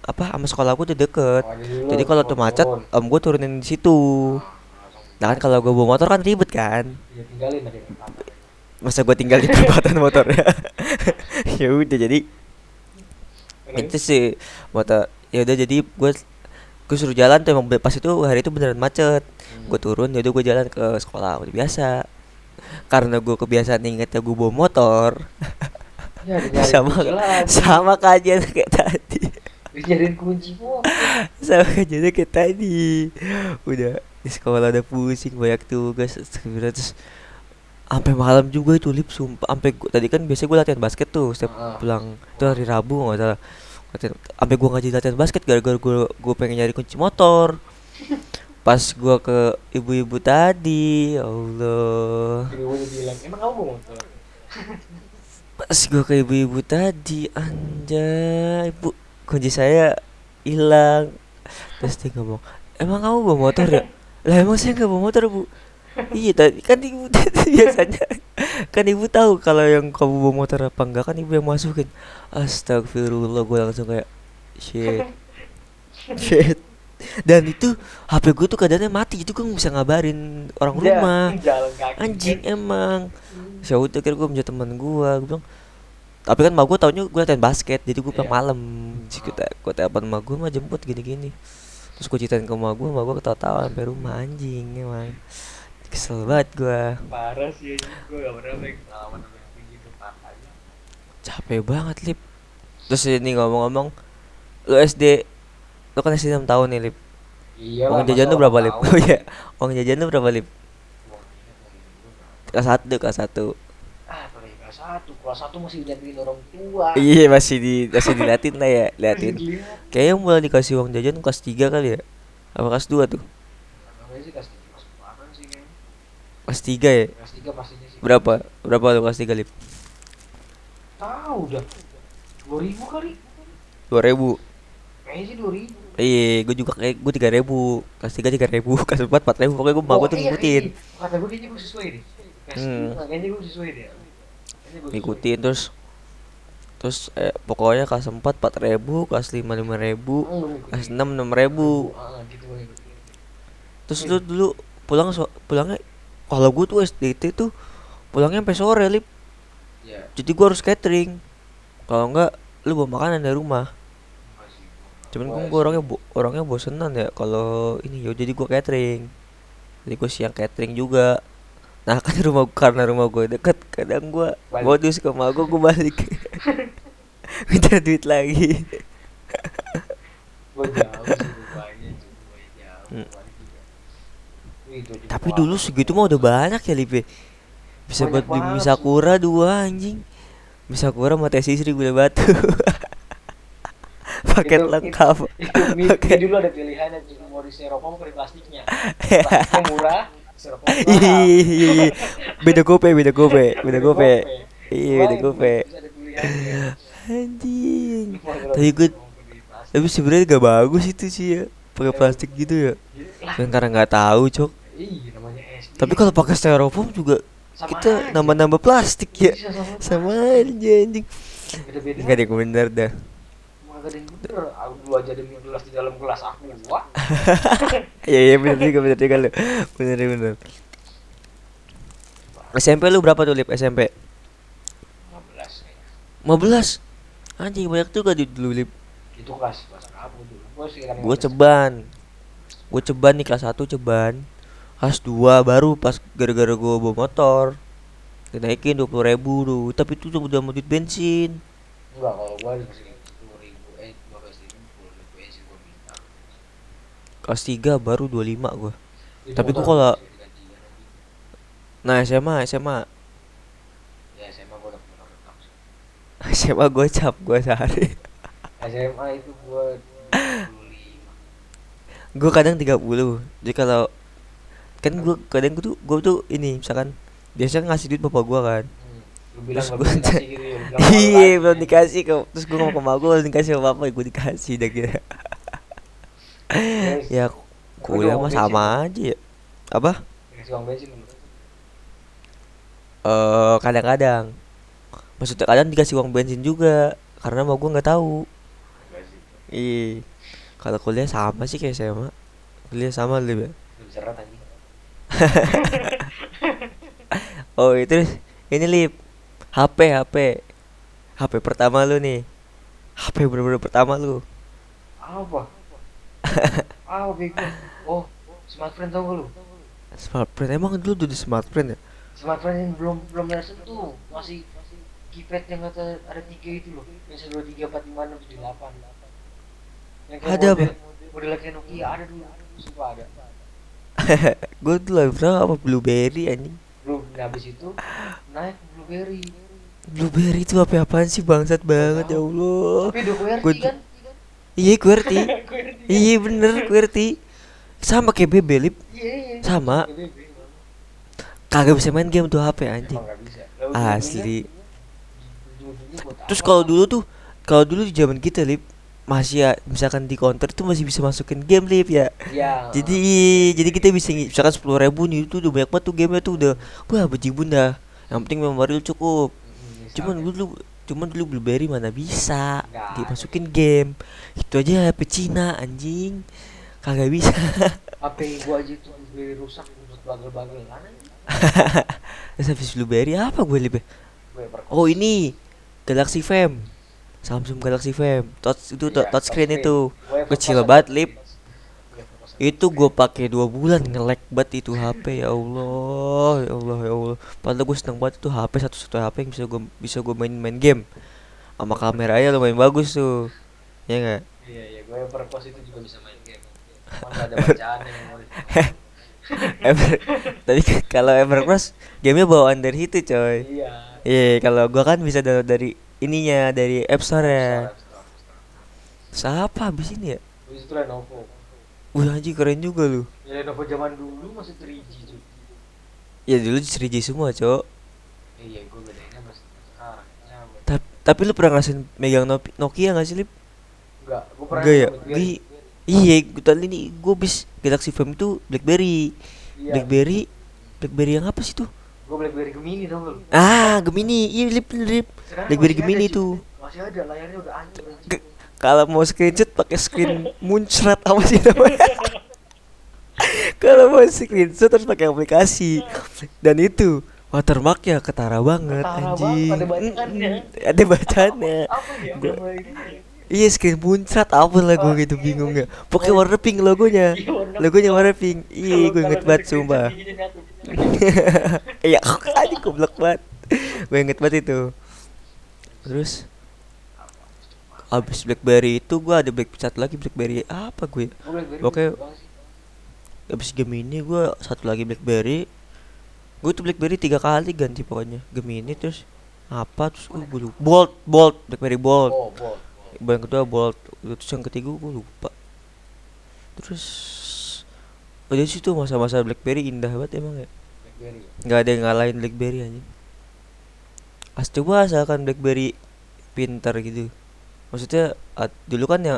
A: apa sama sekolah gue udah deket.
B: Oh, jadi,
A: jadi kalau tuh macet
B: turun.
A: om gue turunin di situ.
B: Nah, langsung
A: nah kan kalau gue bawa motor kan ribet kan?
B: Ya tinggalin
A: masa gue tinggal di perempatan [LAUGHS] motornya [LAUGHS] ya udah jadi itu sih motor ya udah jadi gue gue suruh jalan tuh emang pas itu hari itu beneran macet.
B: Hmm.
A: gue turun ya udah gue jalan ke sekolah udah biasa karena gue kebiasaan ingetnya gue bawa motor.
B: Ya,
A: sama sama kajian kayak tadi.
B: Dinyariin kunci
A: sama kajiannya kayak tadi. Udah di sekolah udah pusing banyak tugas terus sampai malam juga itu lip sumpah. Sampai gua- tadi kan biasanya gue latihan basket tuh setiap
B: Heeh.
A: pulang. Itu hari Rabu nggak salah. Sampai gue ngaji latihan basket gara-gara gue gue pengen nyari kunci motor pas gue ke ibu-ibu tadi ya Allah.
B: Jadi gue bilang emang kamu mau motor? [LAUGHS]
A: Pas gue ke ibu-ibu tadi anjay ibu kunci saya hilang. Terus dia ngomong emang kamu bawa motor ya? [LAUGHS] Lah emang saya nggak bawa motor bu. Iya tadi kan ibu [LAUGHS] tadi biasanya. Kan ibu tahu kalau yang kamu bawa motor apa enggak kan ibu yang masukin. Astagfirullah gue langsung kayak shit. Shit dan itu HP gue tuh keadaannya mati gue nggak bisa ngabarin orang
B: Iya,
A: rumah. anjing
B: kan.
A: emang. Ya udah kira gue punya teman gue gue bilang tapi kan mak gue taunya gue latihan basket jadi gue pulang
B: Iya.
A: malam. Sih kita gue telepon mak gue mah jemput gini gini terus gue ceritain ke mak gue mak gue ketawa-tawa sampai rumah anjing emang. Kesel banget gue
B: parah sih gue gak pernah pengalaman gitu parah
A: capek banget lip. Terus ini ngomong-ngomong lu SD lu kan SD 6 tahun nih lip.
B: Iya
A: uang jajan lu berapa lip? oh [LAUGHS] iya. Uang jajan lu berapa lip? Kelas satu kelas satu.
B: Ah kelas satu. Kelas masih diliatin orang tua.
A: Iya masih di masih diliatin lah ya liatin. Kayaknya mulai dikasih uang jajan kelas 3 kali ya? Apa kelas 2 tuh?
B: namanya sih kelas tiga kelas berapa sih kayaknya.
A: Kelas 3 ya?
B: kelas tiga pastinya sih.
A: Berapa? Berapa lu kelas 3 lip?
B: tahu dah. Dua ribu kali.
A: 2000
B: kayaknya sih dua ribu
A: Iya, gue juga kayak gue 3000 Kelas 3 3000 [LAUGHS] Kelas 4 4000 Pokoknya gue mak gue tuh ngikutin.
B: kata gue kayaknya gue sesuai deh. Kelas
A: Hmm.
B: lima kayaknya gue sesuai deh.
A: Ngikutin terus Terus eh, pokoknya kelas 4 4000 Kelas 5 5000
B: Hmm, lu ngikutin.
A: Kelas 6 6000
B: ah gitu gue ngikutin.
A: Terus lu dulu pulang so pulangnya kalau gue tuh SDT tuh pulangnya sampai sore lip. Jadi gue harus catering. Kalau enggak lu bawa makanan dari rumah cuman gue orangnya bo orangnya bosenan ya kalau ini ya jadi gue catering jadi gue siang catering juga nah [LAUGHS] kan rumah karena rumah gue deket kadang gue modus ke rumah gue gue balik [LAUGHS] minta duit lagi [LAUGHS] Hmm. Tapi dulu segitu mah udah banyak ya Lip ya. Bisa buat beli
B: banget
A: mie
B: sih.
A: sakura dua anjing. Mie sakura sama teh sisri gula batu. [LAUGHS] Paket
B: Itu-
A: lengkap.
B: itu mie,
A: Paket.
B: mie dulu ada pilihannya jadi mau di styrofoam atau di plastiknya plastiknya murah styrofoam mahal.
A: Iya iya iya. Beda gope, beda gope, beda gope. Iya, beda gope.
B: ada.
A: Anjing. Tapi gue tapi sebenarnya gak bagus itu sih ya. Pakai plastik gitu ya. Kan karena nggak tahu, Cok. Tapi kalau pakai styrofoam juga
B: Sama
A: kita nambah-nambah plastik ya.
B: Sama
A: aja anjing. Enggak deh, bener dah.
B: Gak ada yang bener aku aja ada mie gelas di dalam gelas aku wah [LAUGHS]
A: Iya iya bener juga bener juga lu. Bener bener. SMP lu berapa tuh lip SMP?
B: 15 kayaknya
A: 15 Anjing banyak juga di dulu lip.
B: itu kelas bahasa kamu dulu gua sekitar
A: Gue
B: 15.
A: ceban. Gue ceban nih kelas 1 ceban. Kelas 2 baru pas gara-gara gue bawa motor. Dinaikin 20 ribu tuh. Tapi itu tuh udah mau duit bensin.
B: enggak kalau gua dikasih 10 ribu eh 15 ribu 10 ribu eh sih gua minta
A: Kelas 3 baru 25 gue.
B: Itu
A: Tapi gua kalau-
B: lagi.
A: Nah SMA SMA
B: ya SMA gua udah pernah rekam sih.
A: SMA gue cap gue sehari.
B: SMA itu gua 25
A: gue kadang 30 jadi kalau kan gue kadang gue tuh gue tuh ini misalkan biasanya ngasih duit bapak gue kan
B: hmm. bilang
A: Terus gua-
B: dikasih gitu ya [LAUGHS]
A: iya belum dikasih kok terus gue ngomong ke mak gue belum dikasih sama bapak gue dikasih dah gitu
B: Terus,
A: ya kuliah mah sama aja ya. Apa? Eh kadang-kadang. Maksudnya kadang dikasih uang bensin juga karena mau gue nggak tahu.
B: Enggak sih.
A: Iya. Kalau kuliah sama sih kayak SMA kuliah sama
B: anjing. [LAUGHS]
A: Oh itu ini lip. HP HP HP pertama lu nih. HP bener-bener pertama lu.
B: Apa [LAUGHS] apa bego oh smartphone tau gak lu?
A: Smartphone emang dulu udah di smartphone ya?
B: Smartphone yang belum belum ada sentuh masih keypad yang kata ada tiga itu loh. Yang dua tiga empat lima enam tujuh delapan. Yang kayak
A: Ada,
B: model, model kayak Nokia ada dulu. Sumpah ada. [LAUGHS]
A: Gue dulu lagi pernah apa blueberry anjing.
B: Belum nah, habis itu naik blueberry.
A: Blueberry itu apa apaan sih? Bangsat banget ya allah.
B: Tapi udah kan
A: iya QWERTY [LAUGHS]
B: kan?
A: iya bener QWERTY sama kayak BB lip.
B: Iya iya
A: Sama.
B: BB.
A: kagak bisa main game tuh HP anjing. Asli. terus kalau dulu tuh kalau dulu di zaman kita lip masih ya misalkan di counter tuh masih bisa masukin game lip ya.
B: Ya
A: jadi jadi kita bisa misalkan sepuluh ribu nih itu udah banyak banget tuh gamenya tuh udah wah bejibun dah. Yang penting memori lu cukup. Cuman dulu cuman dulu blueberry mana bisa?
B: Ada.
A: dimasukin game. Itu aja HP Cina anjing. Kagak bisa. [LAUGHS]
B: HP gua aja tuh blueberry rusak bagel-bagel [LAUGHS]
A: terus habis blueberry apa gue
B: perkos.
A: oh ini. Galaxy Fam. Samsung Galaxy Fam. Touch itu
B: Iya,
A: touchscreen itu.
B: Gue
A: kecil banget lip. Itu gue pakai dua bulan ngelek banget itu HP ya Allah ya Allah ya Allah. Padahal gue seneng banget itu HP satu satu HP yang bisa gue bisa gue main main game. Sama kameranya lumayan bagus tuh. Ya nggak?
B: Iya iya gue perkos itu juga bisa main game. Nggak ada bacaan yang mau [LAUGHS]
A: Ever tapi kalau Evercross gamenya bawaan dari itu coy.
B: Iya.
A: Iya kalau gue kan bisa download dari ininya dari App Store ya siapa habis ini ya?
B: Habis itu Lenovo
A: Wah anjing keren juga lu
B: ya Lenovo zaman dulu masih 3G cuy
A: Ya dulu 3G semua cok
B: iya gue bedainnya masih sekarang nyampe
A: Ta Tapi lu pernah ngerasain megang Nokia gak sih Lip?
B: enggak gue pernah
A: Enggak ya? Iya, gue tadi ini gue bis Galaxy Fam itu Blackberry.
B: iya
A: Blackberry Blackberry yang apa sih tuh?
B: gue Blackberry Gemini tau gak lu
A: Ah, Gemini. Iya, Lip, Lip.
B: Sekarang
A: Blackberry Gemini
B: ada,
A: tuh.
B: masih ada layarnya udah.
A: Ge- Kalau mau screenshot pakai screen muncrat apa sih namanya? [LAUGHS] Kalau mau screenshot harus pakai aplikasi. Dan itu watermarknya ketara banget
B: Ketara
A: anjing.
B: banget, ada bacaannya.
A: Mm-mm, Ada bacaannya. [LAUGHS]
B: ya
A: Iya screen muncrat apa lah gue
B: Oh,
A: gitu
B: iya,
A: bingung ya. Pokoknya warna pink logonya.
B: Iya,
A: Logonya warna pink. [LAUGHS] Iya, gue inget banget sumpah. Iya, aja goblok banget. gue inget banget itu. Terus abis BlackBerry itu gue ada Black satu lagi BlackBerry apa gue?
B: Gua Blackberry
A: Oke.
B: sih.
A: abis Gemini gue satu lagi BlackBerry. Gue tuh BlackBerry tiga kali ganti pokoknya. Gemini terus apa terus gue lupa. Bolt Bolt BlackBerry Bolt.
B: Oh bol
A: yang kedua Bolt. Terus yang ketiga gue lupa. Terus udah situ masa-masa BlackBerry indah banget emang ya.
B: Blackberry.
A: Nggak ada yang ngalahin BlackBerry aja As coba asalkan BlackBerry pintar gitu maksudnya at- dulu kan ya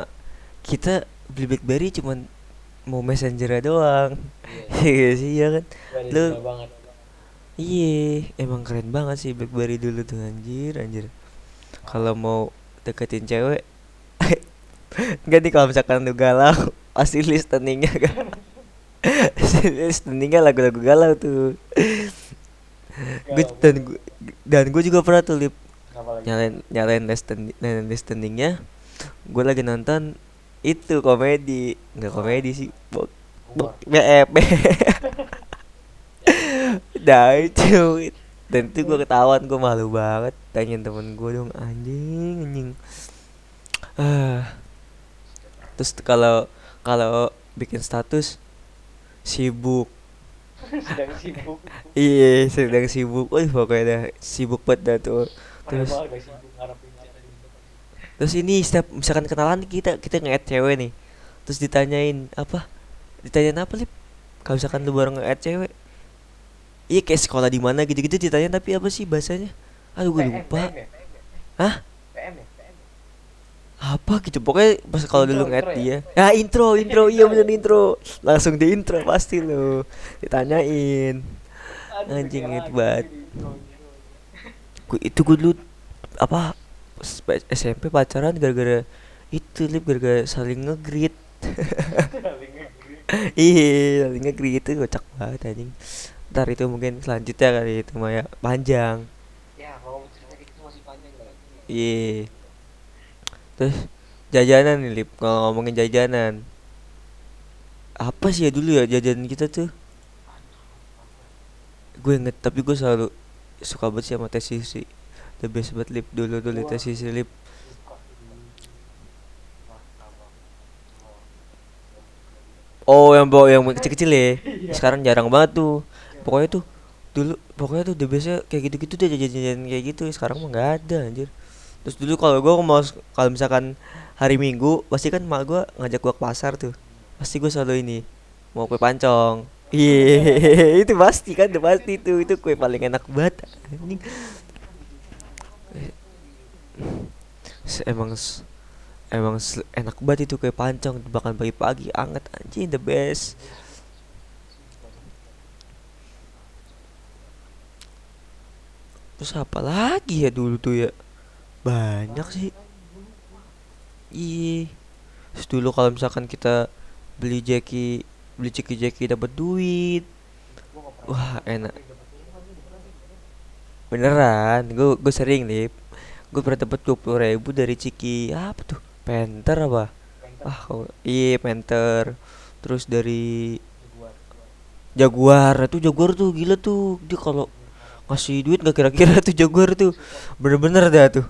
A: kita beli BlackBerry cuman mau messenger doang.
B: Iya. [LAUGHS]
A: Iya sih ya kan?
B: Blackberry
A: Lu- iya emang keren banget sih BlackBerry dulu tuh anjir anjir. Kalau mau deketin cewek [LAUGHS] Enggak nih kalau misalkan lu galau [LAUGHS] pasti listeningnya kan listeningnya lagu-lagu galau tuh. Gue
B: Galau.
A: dan gue dan gue juga pernah tuh lip nyalain nyalain listen nyalain listeningnya. Gue lagi nonton itu komedi. Nggak komedi sih bok bok BF [LAUGHS] dah itu. Dan itu gue ketahuan gue malu banget. Tanyain temen gue dong anjing anjing. Ah [SIGHS] terus kalau kalau bikin status sibuk. [LAUGHS]
B: Sedang sibuk.
A: Iya sedang sibuk. Wih pokoknya dah sibuk banget dah tuh terus terus ini setiap misalkan kenalan kita kita nge-add cewek nih. Terus ditanyain apa? Ditanyain apa lip? Kalau misalkan lu bareng nge-add cewek. Iya kayak sekolah di mana gitu-gitu ditanya tapi apa sih bahasanya? Aduh gue lupa.
B: Ya?
A: Hah?
B: Ya? PM.
A: apa gitu pokoknya pas kalau dulu
B: intro
A: dia. Ya intro intro. Iya bener intro. Langsung di intro pasti lo ditanyain. Anjing, banget.
B: di intro, intro.
A: gue itu gue dulu apa SMP pacaran gara-gara itu lip gara-gara saling ngegrit [LAUGHS] iya saling ngegrit itu kocak banget anjing. Ntar itu mungkin selanjutnya kali itu mah ya panjang.
B: Ya kalau gitu masih panjang
A: iya. Terus jajanan nih lip kalau ngomongin jajanan. Apa sih ya dulu ya jajanan kita tuh? Gue inget tapi gue selalu suka banget sih sama teh sisi the best banget lip dulu dulu teh sisi lip. Oh yang bawa yang kecil-kecil ya? Sekarang jarang banget tuh. Pokoknya tuh dulu pokoknya tuh the bestnya kayak gitu-gitu deh jajan-jajan kayak gitu. Sekarang mah nggak ada anjir. Terus dulu kalau gue mau kalau misalkan hari minggu pasti kan mak gue ngajak gue ke pasar tuh. Pasti gue selalu ini mau kue pancong iya [LAUGHS] itu pasti kan udah pasti tuh itu kue paling enak banget Se- emang emang enak banget itu kue pancong bahkan pagi-pagi anget anjing the best. Terus apa lagi ya dulu tuh ya? Banyak sih. Terus dulu kalau misalkan kita beli jeki beli ceki jeki dapat duit. Wah enak. Beneran gue gue sering nih gue pernah dapat dua puluh ribu dari ciki apa tuh? Penter apa? Ah iya penter. Terus dari jaguar. Itu jaguar tuh gila tuh. Dia kalau ngasih duit gak kira-kira tuh jaguar tuh. Bener-bener dah tuh.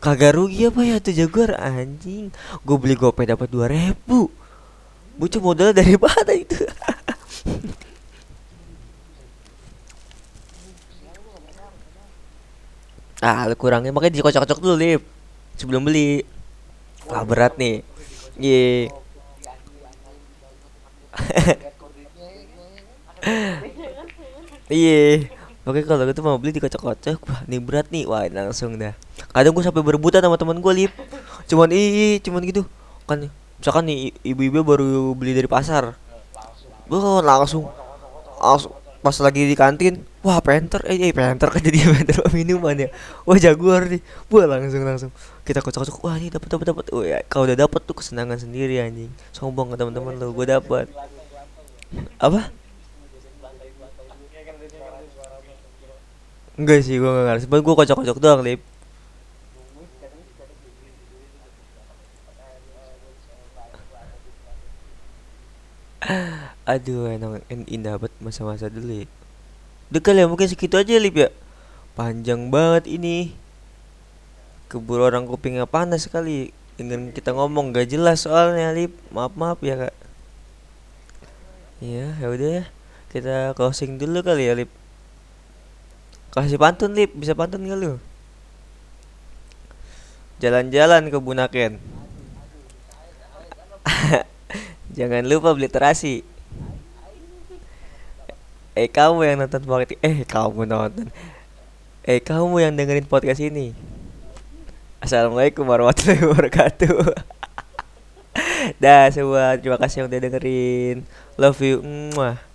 A: Kagak rugi apa ya tuh jaguar anjing. Gue beli gopay dapat dua ribu bocah modalnya dari [LAUGHS] mana itu? Ah lu kurangnya. Makanya dikocok-kocok dulu lip. Sebelum beli. Ah berat nih. Iya. [LAUGHS] Iya. Oke kalau gitu mau beli dikocok-kocok. Wah ini berat nih. Wah langsung dah. Kadang gue sampai berebutan sama teman gue lip. Cuman ii cuman gitu. Kan misalkan nih ibu-ibu baru beli dari pasar. Wah langsung Langsung Pas lagi di kantin Wah penter Eh, eh penter kan jadi [LAUGHS] penter minuman ya. Wah jaguar nih. Wah langsung langsung. Kita kocok-kocok Wah ini dapat dapat dapat Wah ya, kalau udah dapat tuh kesenangan sendiri anjing. Sombong ke teman-teman lu Gue dapat Apa? Enggak sih, gua gak ngerti. Gua kocok-kocok doang, Lip. Aduh, enak en- indah banget masa-masa dulu ya. Udah kali ya, mungkin segitu aja, Lip ya. Panjang banget ini. Keburu orang kupingnya panas sekali dengan kita ngomong gak jelas soalnya, Lip. Maaf-maaf ya, Kak. Iya, ya udah ya. Kita closing dulu kali ya, Lip. Kasih pantun, Lip. Bisa pantun gak lu? Jalan-jalan ke Bunaken. [LAUGHS] Jangan lupa beli terasi. Eh kamu yang nonton podcast eh kamu nonton. Eh kamu yang dengerin podcast ini. Assalamualaikum warahmatullahi wabarakatuh. [LAUGHS] Dah semua terima kasih yang udah dengerin. Love you. Mwah.